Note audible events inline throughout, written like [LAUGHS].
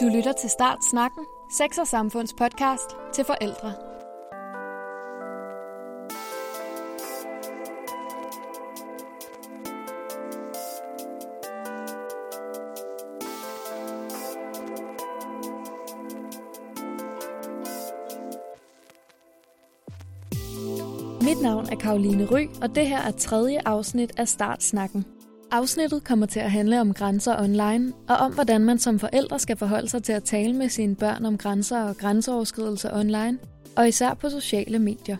Du lytter til Start Snakken, Sex og Samfunds podcast til forældre. Mit navn er Karoline Ry, og det her er tredje afsnit af Startsnakken. Afsnittet kommer til at handle om grænser online, og om hvordan man som forældre skal forholde sig til at tale med sine børn om grænser og grænseoverskridelser online, og især på sociale medier.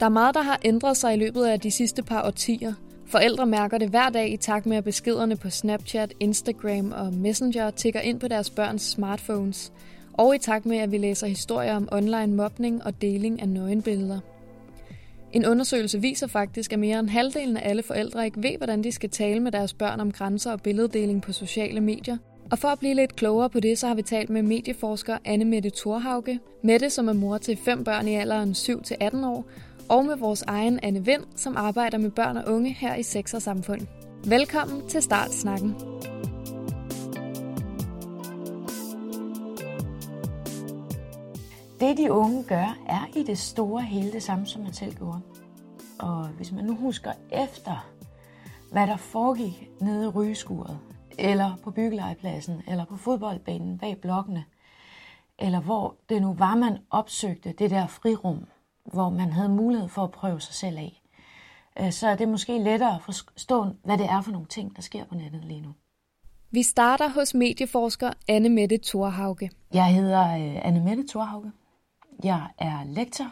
Der er meget, der har ændret sig i løbet af de sidste par årtier. Forældre mærker det hver dag i takt med, at beskederne på Snapchat, Instagram og Messenger tigger ind på deres børns smartphones, og i takt med, at vi læser historier om online mobning og deling af nøgenbilleder. En undersøgelse viser faktisk, at mere end halvdelen af alle forældre ikke ved, hvordan de skal tale med deres børn om grænser og billeddeling på sociale medier. Og for at blive lidt klogere på det, så har vi talt med medieforsker Anne Mette Thorhauge, Mette, som er mor til fem børn i alderen 7-18 år, og med vores egen Anne Vind, som arbejder med børn og unge her i Sex og Samfund. Velkommen til Startsnakken. Det de unge gør, er i det store hele det samme, som man selv gjorde. Og hvis man nu husker efter, hvad der foregik nede i rygeskuret, eller på byggelegepladsen, eller på fodboldbanen bag blokkene, eller hvor det nu var, man opsøgte det der frirum, hvor man havde mulighed for at prøve sig selv af, øh, så er det måske lettere at forstå, hvad det er for nogle ting, der sker på nettet lige nu. Vi starter hos medieforsker Anne Mette Thorhauge. Jeg hedder øh, Anne Mette Thorhauge. Jeg er lektor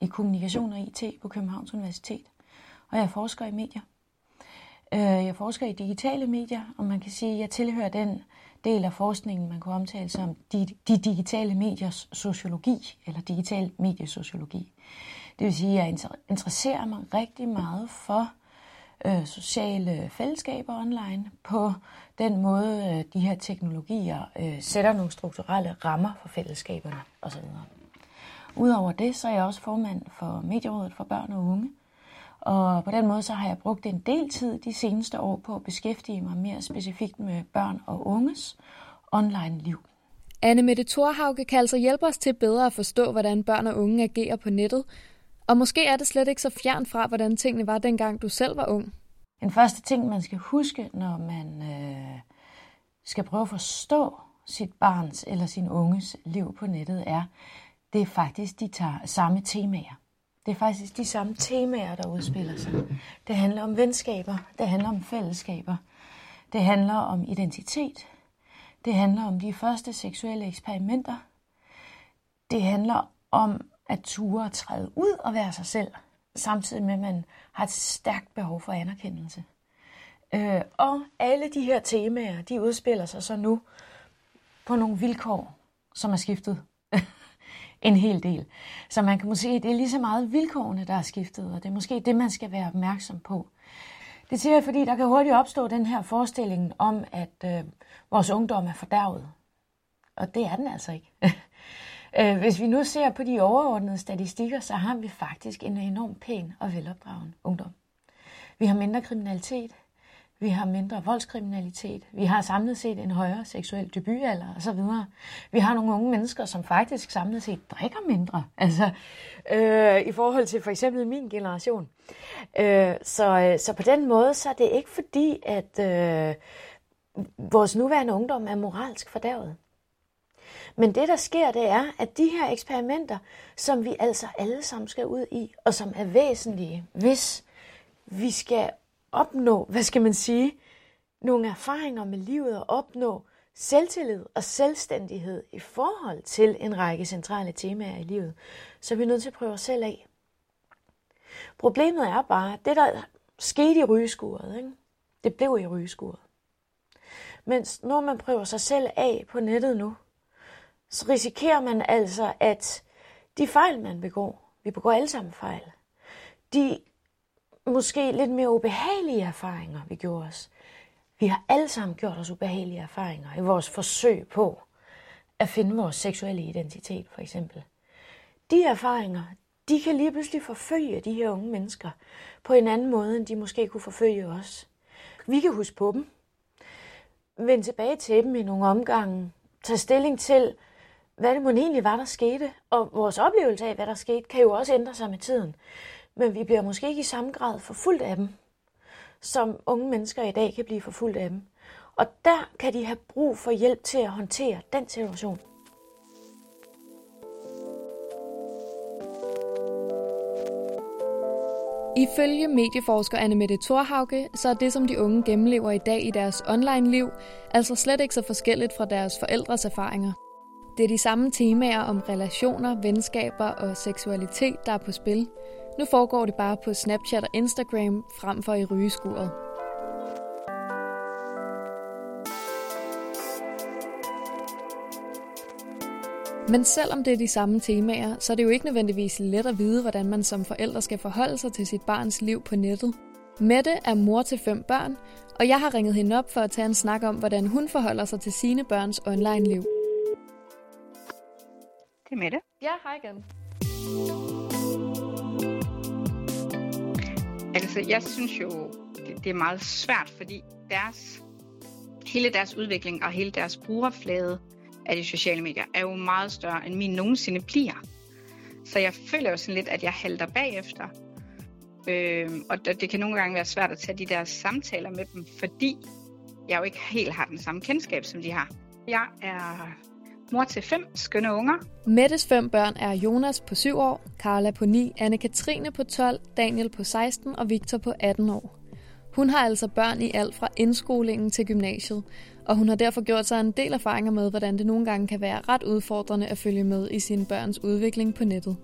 i kommunikation og IT på Københavns Universitet, og jeg forsker i medier. Øh, jeg forsker i digitale medier, og man kan sige, at jeg tilhører den del af forskningen, man kan omtale som de, de digitale mediers sociologi, eller digital mediesociologi. Det vil sige, at jeg interesserer mig rigtig meget for øh, sociale fællesskaber online, på den måde, øh, de her teknologier øh, sætter nogle strukturelle rammer for fællesskaberne osv. Udover det, så er jeg også formand for Medierådet for Børn og Unge. Og på den måde så har jeg brugt en del tid de seneste år på at beskæftige mig mere specifikt med børn og unges online liv. Anne Mette Thorhauge kan altså hjælpe os til bedre at forstå, hvordan børn og unge agerer på nettet. Og måske er det slet ikke så fjern fra, hvordan tingene var dengang du selv var ung. Den første ting, man skal huske, når man øh, skal prøve at forstå sit barns eller sin unges liv på nettet, er, det er faktisk de tager samme temaer. Det er faktisk de samme temaer, der udspiller sig. Det handler om venskaber, det handler om fællesskaber, det handler om identitet, det handler om de første seksuelle eksperimenter, det handler om at ture og træde ud og være sig selv, samtidig med, at man har et stærkt behov for anerkendelse. Øh, og alle de her temaer, de udspiller sig så nu på nogle vilkår, som er skiftet [LAUGHS] en hel del. Så man kan måske sige, det er lige så meget vilkårene, der er skiftet, og det er måske det, man skal være opmærksom på. Det siger jeg, fordi der kan hurtigt opstå den her forestilling om, at øh, vores ungdom er fordærvet. Og det er den altså ikke. [LAUGHS] Øh, hvis vi nu ser på de overordnede statistikker, så har vi faktisk en enormt pæn og velopdragen ungdom. Vi har mindre kriminalitet, vi har mindre voldskriminalitet, vi har samlet set en højere seksuel debutalder osv. Vi har nogle unge mennesker, som faktisk samlet set drikker mindre, altså øh, i forhold til for eksempel min generation. Øh, så, øh, så på den måde, så er det ikke fordi, at øh, vores nuværende ungdom er moralsk fordærvet. Men det, der sker, det er, at de her eksperimenter, som vi altså alle sammen skal ud i, og som er væsentlige, hvis vi skal opnå, hvad skal man sige, nogle erfaringer med livet og opnå selvtillid og selvstændighed i forhold til en række centrale temaer i livet, så er vi nødt til at prøve os selv af. Problemet er bare, at det der skete i rygeskuret, ikke? det blev i rygeskuret. Mens når man prøver sig selv af på nettet nu, så risikerer man altså, at de fejl, man begår, vi begår alle sammen fejl, de måske lidt mere ubehagelige erfaringer, vi gjorde os. Vi har alle sammen gjort os ubehagelige erfaringer i vores forsøg på at finde vores seksuelle identitet, for eksempel. De erfaringer, de kan lige pludselig forfølge de her unge mennesker på en anden måde, end de måske kunne forfølge os. Vi kan huske på dem, vende tilbage til dem i nogle omgange, tage stilling til, hvad det må egentlig var, der skete. Og vores oplevelse af, hvad der skete, kan jo også ændre sig med tiden. Men vi bliver måske ikke i samme grad forfulgt af dem, som unge mennesker i dag kan blive forfulgt af dem. Og der kan de have brug for hjælp til at håndtere den situation. Ifølge medieforsker Annemette Thorhauke, så er det, som de unge gennemlever i dag i deres online-liv, altså slet ikke så forskelligt fra deres forældres erfaringer. Det er de samme temaer om relationer, venskaber og seksualitet, der er på spil. Nu foregår det bare på Snapchat og Instagram frem for i rygeskuret. Men selvom det er de samme temaer, så er det jo ikke nødvendigvis let at vide, hvordan man som forældre skal forholde sig til sit barns liv på nettet. Mette er mor til fem børn, og jeg har ringet hende op for at tage en snak om, hvordan hun forholder sig til sine børns online-liv. Det er Mette. Ja, hej igen. Altså, jeg synes jo, det, det er meget svært, fordi deres, hele deres udvikling og hele deres brugerflade af de sociale medier er jo meget større, end min nogensinde bliver. Så jeg føler jo sådan lidt, at jeg halter bagefter. Øh, og det kan nogle gange være svært at tage de der samtaler med dem, fordi jeg jo ikke helt har den samme kendskab, som de har. Jeg er mor til fem skønne unger. Mettes fem børn er Jonas på 7 år, Carla på 9, Anne-Katrine på 12, Daniel på 16 og Victor på 18 år. Hun har altså børn i alt fra indskolingen til gymnasiet, og hun har derfor gjort sig en del erfaringer med, hvordan det nogle gange kan være ret udfordrende at følge med i sine børns udvikling på nettet.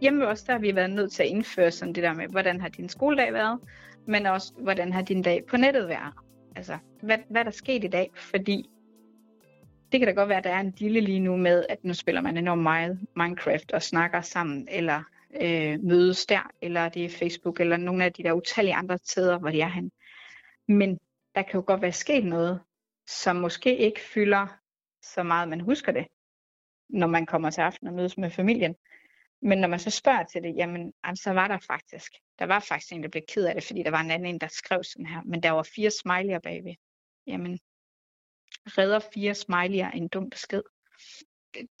Hjemme også, der har vi været nødt til at indføre sådan det der med, hvordan har din skoledag været, men også, hvordan har din dag på nettet været. Altså, hvad, hvad der sket i dag, fordi det kan da godt være, at der er en lille lige nu med, at nu spiller man enormt meget Minecraft og snakker sammen, eller øh, mødes der, eller det er Facebook, eller nogle af de der utallige andre steder, hvor de er han. Men der kan jo godt være sket noget, som måske ikke fylder så meget, man husker det, når man kommer til aften og mødes med familien. Men når man så spørger til det, jamen, så var der faktisk, der var faktisk en, der blev ked af det, fordi der var en anden, en, der skrev sådan her, men der var fire smiley'er bagved. Jamen, redder fire smiley'er en dum besked.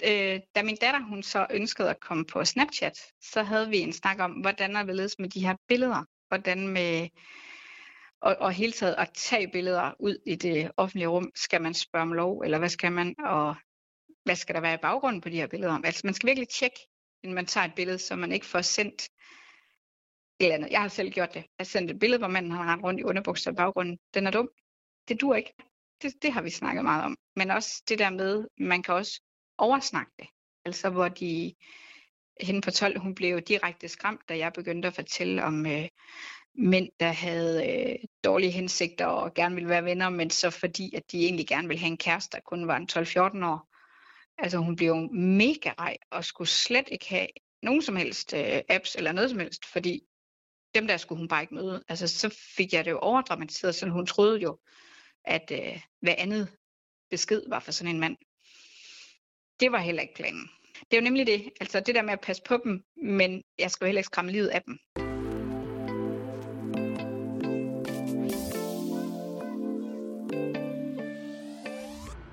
Øh, da min datter hun så ønskede at komme på Snapchat, så havde vi en snak om, hvordan er vi med de her billeder, hvordan med og, og hele taget at tage billeder ud i det offentlige rum, skal man spørge om lov, eller hvad skal man, og hvad skal der være i baggrunden på de her billeder? Altså man skal virkelig tjekke, inden man tager et billede, så man ikke får sendt et eller andet. Jeg har selv gjort det. Jeg har sendt et billede, hvor manden har rendt rundt i underbukser i baggrunden. Den er dum. Det dur ikke. Det, det har vi snakket meget om. Men også det der med, man kan også oversnakke det. Altså hvor de, hende på 12, hun blev direkte skræmt, da jeg begyndte at fortælle om, øh, mænd, der havde øh, dårlige hensigter og gerne ville være venner, men så fordi, at de egentlig gerne ville have en kæreste, der kun var en 12-14 år. Altså hun blev jo mega rej og skulle slet ikke have nogen som helst øh, apps eller noget som helst, fordi dem der skulle hun bare ikke møde. Altså så fik jeg det jo overdramatiseret, så hun troede jo, at øh, hvad andet besked var for sådan en mand. Det var heller ikke planen. Det er jo nemlig det, altså det der med at passe på dem, men jeg skal jo heller ikke skræmme livet af dem.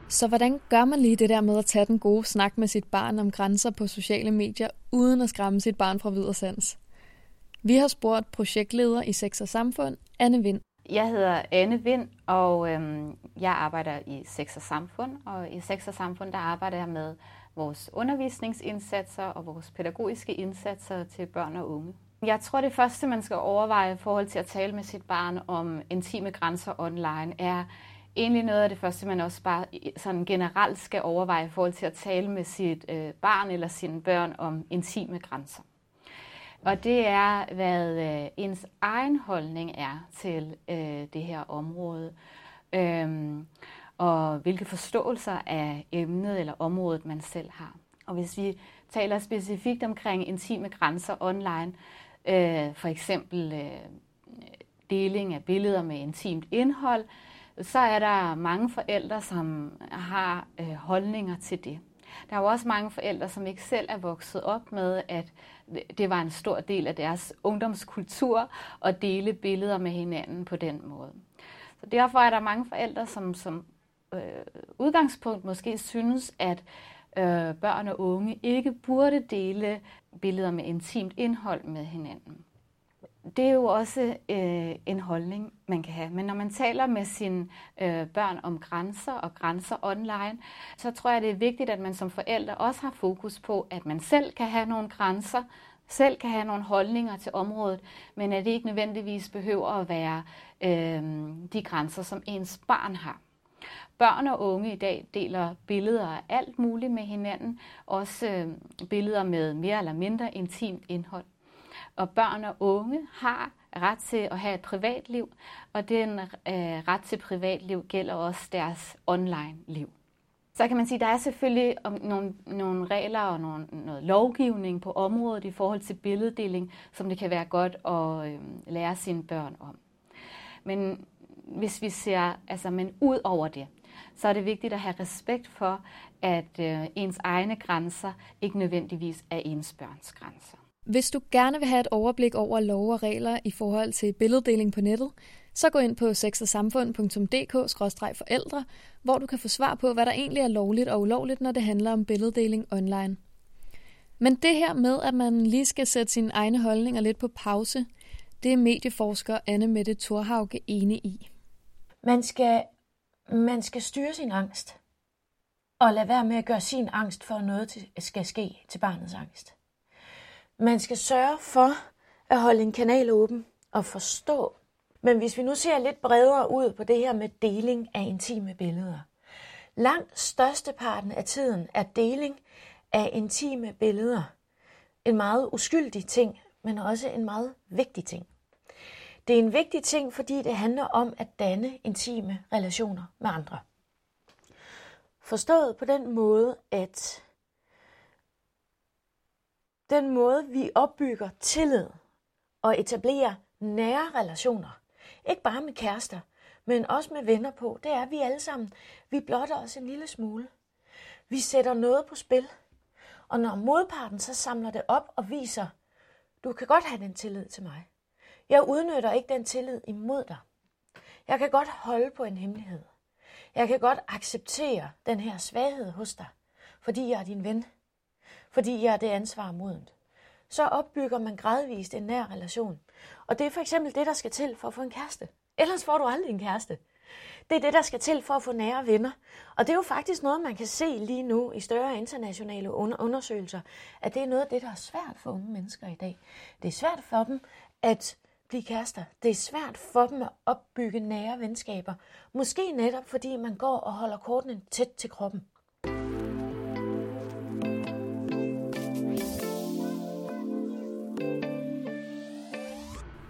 Så hvordan gør man lige det der med at tage den gode snak med sit barn om grænser på sociale medier, uden at skræmme sit barn fra videre sans? Vi har spurgt projektleder i Sex og Samfund, Anne Vind. Jeg hedder Anne Vind, og øhm, jeg arbejder i Sex og Samfund. Og i Sex og Samfund, der arbejder jeg med vores undervisningsindsatser og vores pædagogiske indsatser til børn og unge. Jeg tror, det første, man skal overveje i forhold til at tale med sit barn om intime grænser online, er egentlig noget af det første, man også bare sådan generelt skal overveje i forhold til at tale med sit øh, barn eller sine børn om intime grænser. Og det er, hvad øh, ens egen holdning er til øh, det her område, øhm, og hvilke forståelser af emnet eller området man selv har. Og hvis vi taler specifikt omkring intime grænser online, øh, for eksempel øh, deling af billeder med intimt indhold, så er der mange forældre, som har øh, holdninger til det. Der er jo også mange forældre, som ikke selv er vokset op med, at det var en stor del af deres ungdomskultur at dele billeder med hinanden på den måde. Så derfor er der mange forældre, som, som øh, udgangspunkt måske synes, at øh, børn og unge ikke burde dele billeder med intimt indhold med hinanden. Det er jo også øh, en holdning, man kan have. Men når man taler med sine øh, børn om grænser og grænser online, så tror jeg, det er vigtigt, at man som forældre også har fokus på, at man selv kan have nogle grænser, selv kan have nogle holdninger til området, men at det ikke nødvendigvis behøver at være øh, de grænser, som ens barn har. Børn og unge i dag deler billeder af alt muligt med hinanden, også øh, billeder med mere eller mindre intimt indhold. Og børn og unge har ret til at have et privatliv, og den øh, ret til privatliv gælder også deres online-liv. Så kan man sige, at der er selvfølgelig nogle, nogle regler og nogle, noget lovgivning på området i forhold til billeddeling, som det kan være godt at øh, lære sine børn om. Men hvis vi ser, altså, men ud over det, så er det vigtigt at have respekt for, at øh, ens egne grænser ikke nødvendigvis er ens børns grænser. Hvis du gerne vil have et overblik over lov og regler i forhold til billeddeling på nettet, så gå ind på sexogsamfund.dk-forældre, hvor du kan få svar på, hvad der egentlig er lovligt og ulovligt, når det handler om billeddeling online. Men det her med, at man lige skal sætte sine egne holdninger lidt på pause, det er medieforsker Anne Mette Thorhauge enig i. Man skal, man skal styre sin angst, og lade være med at gøre sin angst for, at noget skal ske til barnets angst. Man skal sørge for at holde en kanal åben og forstå. Men hvis vi nu ser lidt bredere ud på det her med deling af intime billeder. Langt størsteparten af tiden er deling af intime billeder en meget uskyldig ting, men også en meget vigtig ting. Det er en vigtig ting, fordi det handler om at danne intime relationer med andre. Forstået på den måde, at den måde, vi opbygger tillid og etablerer nære relationer, ikke bare med kærester, men også med venner på, det er, at vi alle sammen, vi blotter os en lille smule. Vi sætter noget på spil. Og når modparten så samler det op og viser, du kan godt have den tillid til mig. Jeg udnytter ikke den tillid imod dig. Jeg kan godt holde på en hemmelighed. Jeg kan godt acceptere den her svaghed hos dig, fordi jeg er din ven fordi jeg er det ansvar modent. Så opbygger man gradvist en nær relation. Og det er for eksempel det, der skal til for at få en kæreste. Ellers får du aldrig en kæreste. Det er det, der skal til for at få nære venner. Og det er jo faktisk noget, man kan se lige nu i større internationale undersøgelser, at det er noget af det, der er svært for unge mennesker i dag. Det er svært for dem at blive kærester. Det er svært for dem at opbygge nære venskaber. Måske netop fordi man går og holder kortene tæt til kroppen.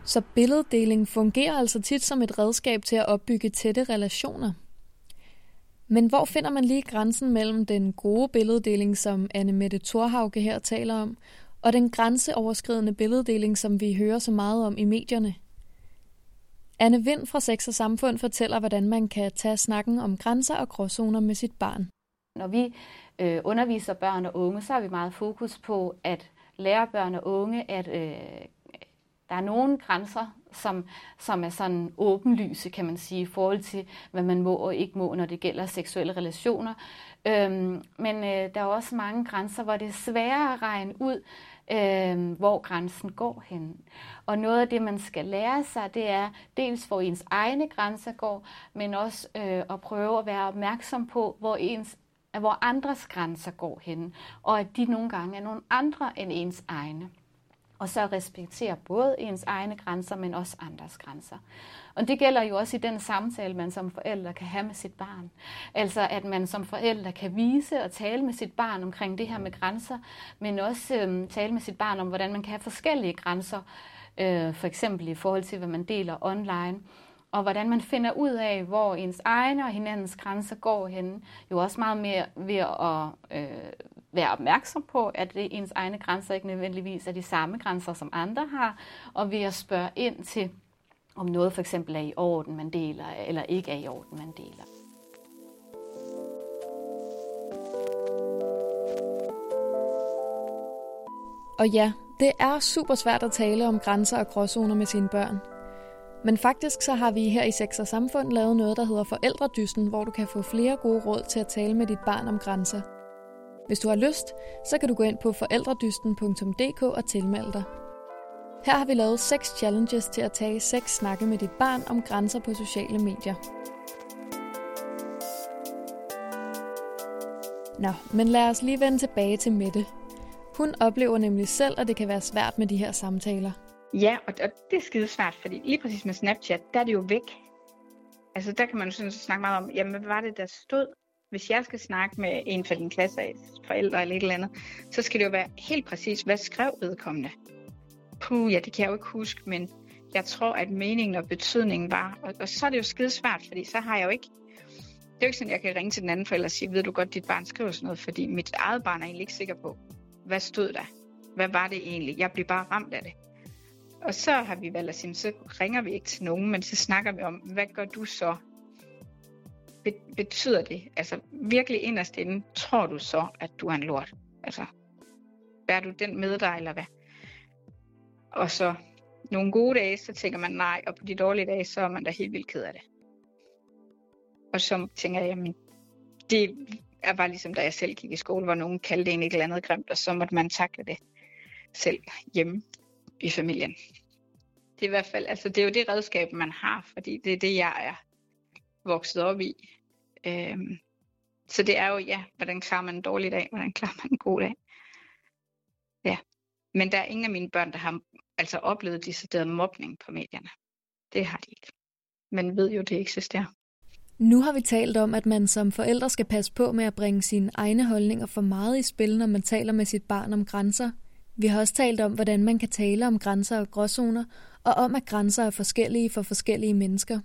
Så billeddeling fungerer altså tit som et redskab til at opbygge tætte relationer. Men hvor finder man lige grænsen mellem den gode billeddeling, som Anne Mette Thorhauge her taler om, og den grænseoverskridende billeddeling, som vi hører så meget om i medierne? Anne Vind fra Sex og Samfund fortæller, hvordan man kan tage snakken om grænser og gråzoner med sit barn. Når vi øh, underviser børn og unge, så har vi meget fokus på at lære børn og unge at øh, der er nogle grænser, som, som er sådan åbenlyse, kan man sige, i forhold til, hvad man må og ikke må, når det gælder seksuelle relationer. Øhm, men øh, der er også mange grænser, hvor det er sværere at regne ud, øh, hvor grænsen går hen. Og noget af det, man skal lære sig, det er dels, hvor ens egne grænser går, men også øh, at prøve at være opmærksom på, hvor ens hvor andres grænser går hen, og at de nogle gange er nogle andre end ens egne og så respektere både ens egne grænser, men også andres grænser. Og det gælder jo også i den samtale, man som forælder kan have med sit barn. Altså at man som forælder kan vise og tale med sit barn omkring det her med grænser, men også øhm, tale med sit barn om, hvordan man kan have forskellige grænser, øh, for eksempel i forhold til, hvad man deler online og hvordan man finder ud af, hvor ens egne og hinandens grænser går hen. Jo også meget mere ved at øh, være opmærksom på, at det ens egne grænser ikke nødvendigvis er de samme grænser, som andre har, og ved at spørge ind til, om noget for eksempel er i orden, man deler, eller ikke er i orden, man deler. Og ja, det er super svært at tale om grænser og gråzoner med sine børn. Men faktisk så har vi her i Sex og Samfund lavet noget, der hedder Forældredysten, hvor du kan få flere gode råd til at tale med dit barn om grænser. Hvis du har lyst, så kan du gå ind på forældredysten.dk og tilmelde dig. Her har vi lavet seks challenges til at tage seks snakke med dit barn om grænser på sociale medier. Nå, men lad os lige vende tilbage til Mette. Hun oplever nemlig selv, at det kan være svært med de her samtaler. Ja, og, og det er skide svært, fordi lige præcis med Snapchat, der er det jo væk. Altså der kan man jo sådan snakke meget om, jamen hvad var det, der stod? Hvis jeg skal snakke med en fra din klasse, forældre eller et eller andet, så skal det jo være helt præcis, hvad skrev vedkommende? Puh, ja, det kan jeg jo ikke huske, men jeg tror, at meningen og betydningen var, og, og så er det jo skide svært, fordi så har jeg jo ikke, det er jo ikke sådan, at jeg kan ringe til den anden forælder og sige, ved du godt, dit barn skriver sådan noget, fordi mit eget barn er egentlig ikke sikker på, hvad stod der? Hvad var det egentlig? Jeg bliver bare ramt af det. Og så har vi valgt at sige, så ringer vi ikke til nogen, men så snakker vi om, hvad gør du så? Betyder det, altså virkelig inderst inde, tror du så, at du er en lort? Altså, bærer du den med dig, eller hvad? Og så nogle gode dage, så tænker man nej, og på de dårlige dage, så er man da helt vildt ked af det. Og så tænker jeg, jamen, det er bare ligesom, da jeg selv gik i skole, hvor nogen kaldte en et eller andet grimt, og så måtte man takle det selv hjemme i familien. Det er i hvert fald, altså det er jo det redskab, man har, fordi det er det, jeg er vokset op i. Øhm, så det er jo, ja, hvordan klarer man en dårlig dag, hvordan klarer man en god dag. Ja, men der er ingen af mine børn, der har altså oplevet decideret mobning på medierne. Det har de ikke. Men ved jo, det eksisterer. Nu har vi talt om, at man som forældre skal passe på med at bringe sine egne holdninger for meget i spil, når man taler med sit barn om grænser. Vi har også talt om, hvordan man kan tale om grænser og gråzoner, og om, at grænser er forskellige for forskellige mennesker.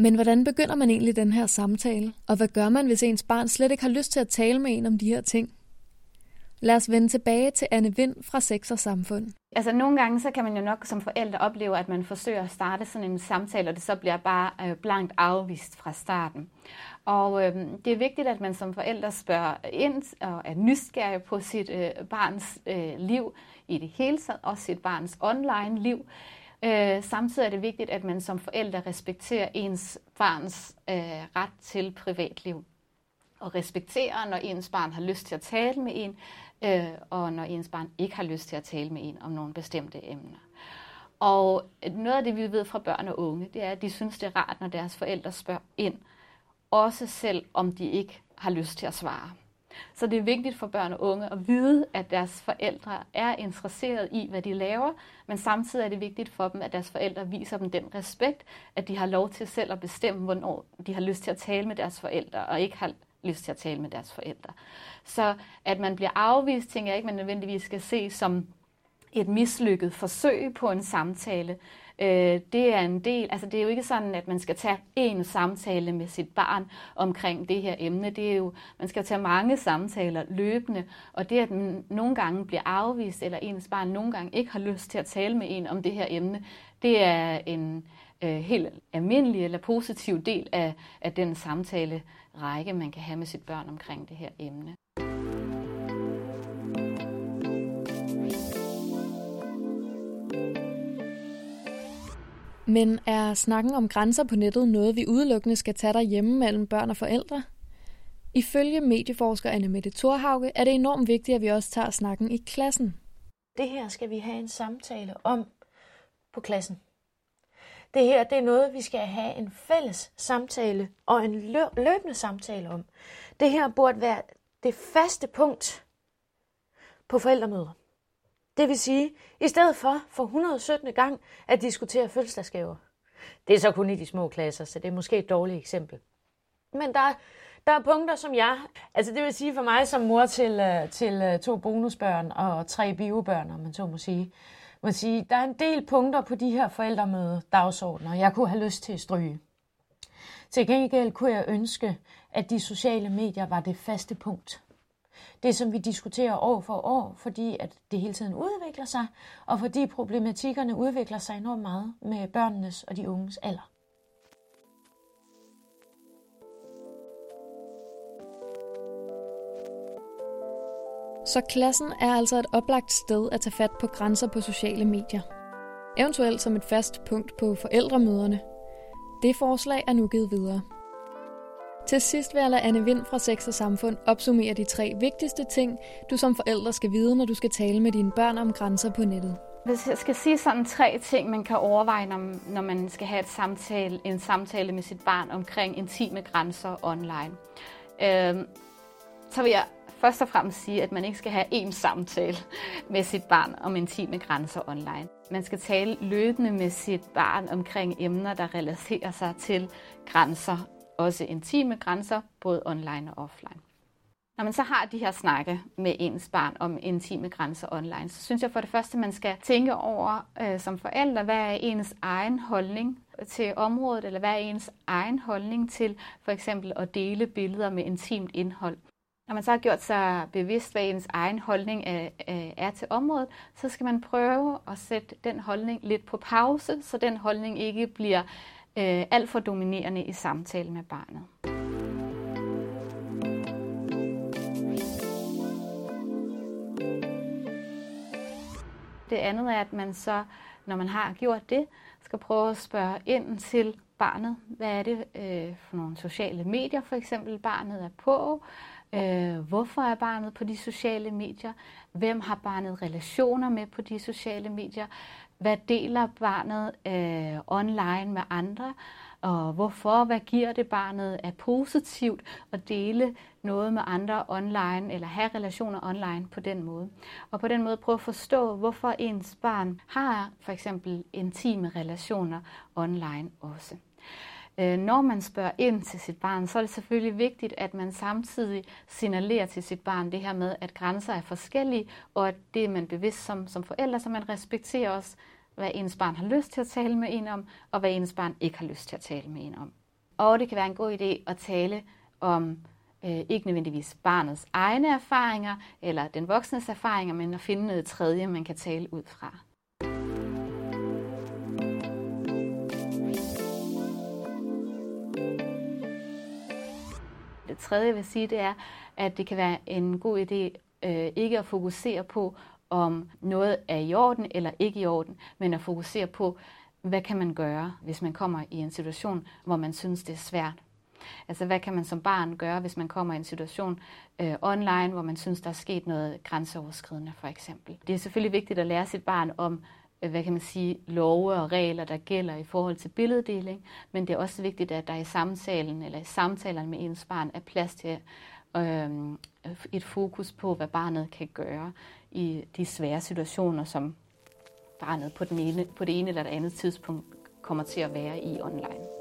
Men hvordan begynder man egentlig den her samtale? Og hvad gør man, hvis ens barn slet ikke har lyst til at tale med en om de her ting? Lad os vende tilbage til Anne Vind fra Sex og Samfund. Altså nogle gange, så kan man jo nok som forældre opleve, at man forsøger at starte sådan en samtale, og det så bliver bare øh, blankt afvist fra starten. Og øh, det er vigtigt, at man som forældre spørger ind og er nysgerrig på sit øh, barns øh, liv i det hele taget, også sit barns online liv. Øh, samtidig er det vigtigt, at man som forældre respekterer ens barns øh, ret til privatliv. Og respekterer, når ens barn har lyst til at tale med en, øh, og når ens barn ikke har lyst til at tale med en om nogle bestemte emner. Og noget af det, vi ved fra børn og unge, det er, at de synes, det er rart, når deres forældre spørger ind, også selv om de ikke har lyst til at svare. Så det er vigtigt for børn og unge at vide, at deres forældre er interesseret i, hvad de laver, men samtidig er det vigtigt for dem, at deres forældre viser dem den respekt, at de har lov til selv at bestemme, hvornår de har lyst til at tale med deres forældre, og ikke har lyst til at tale med deres forældre. Så at man bliver afvist, tænker jeg ikke, man nødvendigvis skal se som et mislykket forsøg på en samtale. Øh, det er en del, altså det er jo ikke sådan, at man skal tage én samtale med sit barn omkring det her emne. Det er jo, man skal tage mange samtaler løbende, og det, at man nogle gange bliver afvist, eller ens barn nogle gange ikke har lyst til at tale med en om det her emne, det er en øh, helt almindelig eller positiv del af, af den samtale række, man kan have med sit børn omkring det her emne. Men er snakken om grænser på nettet noget, vi udelukkende skal tage derhjemme mellem børn og forældre? Ifølge medieforsker Anne Mette Thorhauge er det enormt vigtigt, at vi også tager snakken i klassen. Det her skal vi have en samtale om på klassen. Det her det er noget, vi skal have en fælles samtale og en løbende samtale om. Det her burde være det faste punkt på forældremøder. Det vil sige, i stedet for for 117. gang at diskutere fødselsdagsgaver. Det er så kun i de små klasser, så det er måske et dårligt eksempel. Men der, der er punkter, som jeg, altså det vil sige for mig som mor til, øh, til øh, to bonusbørn og tre biobørn, om man så må sige, må sige, der er en del punkter på de her forældremøde dagsordner, jeg kunne have lyst til at stryge. Til gengæld kunne jeg ønske, at de sociale medier var det faste punkt det, som vi diskuterer år for år, fordi at det hele tiden udvikler sig, og fordi problematikkerne udvikler sig enormt meget med børnenes og de unges alder. Så klassen er altså et oplagt sted at tage fat på grænser på sociale medier. eventuelt som et fast punkt på forældremøderne. Det forslag er nu givet videre. Til sidst vil jeg lade Anne Vind fra Sex og Samfund opsummere de tre vigtigste ting, du som forælder skal vide, når du skal tale med dine børn om grænser på nettet. Hvis jeg skal sige sådan tre ting, man kan overveje, når, når man skal have et samtale, en samtale med sit barn omkring intime grænser online, øh, så vil jeg først og fremmest sige, at man ikke skal have én samtale med sit barn om intime grænser online. Man skal tale løbende med sit barn omkring emner, der relaterer sig til grænser, også intime grænser, både online og offline. Når man så har de her snakke med ens barn om intime grænser online, så synes jeg for det første, man skal tænke over øh, som forældre, hvad er ens egen holdning til området, eller hvad er ens egen holdning til for eksempel at dele billeder med intimt indhold. Når man så har gjort sig bevidst, hvad ens egen holdning er, er til området, så skal man prøve at sætte den holdning lidt på pause, så den holdning ikke bliver øh, alt for dominerende i samtalen med barnet. Det andet er, at man så, når man har gjort det, skal prøve at spørge ind til barnet. Hvad er det øh, for nogle sociale medier, for eksempel, barnet er på? Øh, hvorfor er barnet på de sociale medier? Hvem har barnet relationer med på de sociale medier? Hvad deler barnet øh, online med andre? Og hvorfor? Hvad giver det barnet af positivt at dele noget med andre online, eller have relationer online på den måde. Og på den måde prøve at forstå, hvorfor ens barn har for eksempel intime relationer online også. Øh, når man spørger ind til sit barn, så er det selvfølgelig vigtigt, at man samtidig signalerer til sit barn det her med, at grænser er forskellige, og at det er man bevidst som, som forældre, så man respekterer også, hvad ens barn har lyst til at tale med en om, og hvad ens barn ikke har lyst til at tale med en om. Og det kan være en god idé at tale om øh, ikke nødvendigvis barnets egne erfaringer eller den voksnes erfaringer, men at finde noget tredje, man kan tale ud fra. Det tredje, jeg vil sige, det er, at det kan være en god idé øh, ikke at fokusere på, om noget er i orden eller ikke i orden, men at fokusere på, hvad kan man gøre, hvis man kommer i en situation, hvor man synes, det er svært. Altså, hvad kan man som barn gøre, hvis man kommer i en situation øh, online, hvor man synes, der er sket noget grænseoverskridende, for eksempel. Det er selvfølgelig vigtigt at lære sit barn om, Øh, hvad kan man sige, love og regler, der gælder i forhold til billeddeling, men det er også vigtigt, at der i samtalen eller i samtalerne med ens barn er plads til øh, et fokus på, hvad barnet kan gøre i de svære situationer, som barnet på, den ene, på det ene eller det andet tidspunkt kommer til at være i online.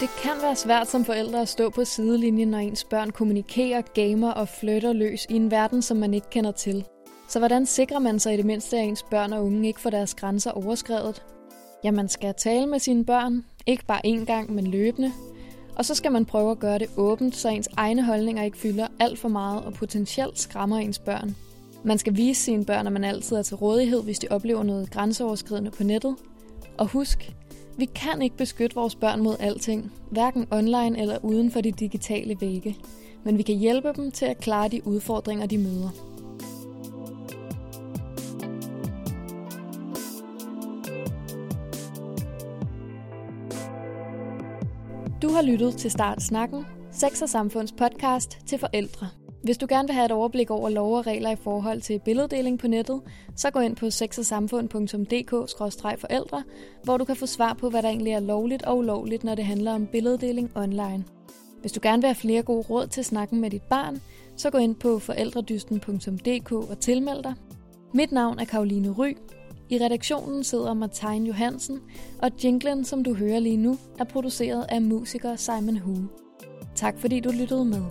Det kan være svært som forældre at stå på sidelinjen, når ens børn kommunikerer, gamer og flytter løs i en verden, som man ikke kender til. Så hvordan sikrer man sig i det mindste, at ens børn og unge ikke får deres grænser overskrevet? Ja, man skal tale med sine børn, ikke bare én gang, men løbende. Og så skal man prøve at gøre det åbent, så ens egne holdninger ikke fylder alt for meget og potentielt skræmmer ens børn. Man skal vise sine børn, at man altid er til rådighed, hvis de oplever noget grænseoverskridende på nettet. Og husk, vi kan ikke beskytte vores børn mod alting, hverken online eller uden for de digitale vægge. Men vi kan hjælpe dem til at klare de udfordringer, de møder. Du har lyttet til Start Snakken, Sex og Samfunds podcast til forældre. Hvis du gerne vil have et overblik over lov og regler i forhold til billeddeling på nettet, så gå ind på sexogsamfund.dk-forældre, hvor du kan få svar på, hvad der egentlig er lovligt og ulovligt, når det handler om billeddeling online. Hvis du gerne vil have flere gode råd til snakken med dit barn, så gå ind på forældredysten.dk og tilmeld dig. Mit navn er Karoline Ry. I redaktionen sidder Martin Johansen, og jinglen, som du hører lige nu, er produceret af musiker Simon Hu. Tak fordi du lyttede med.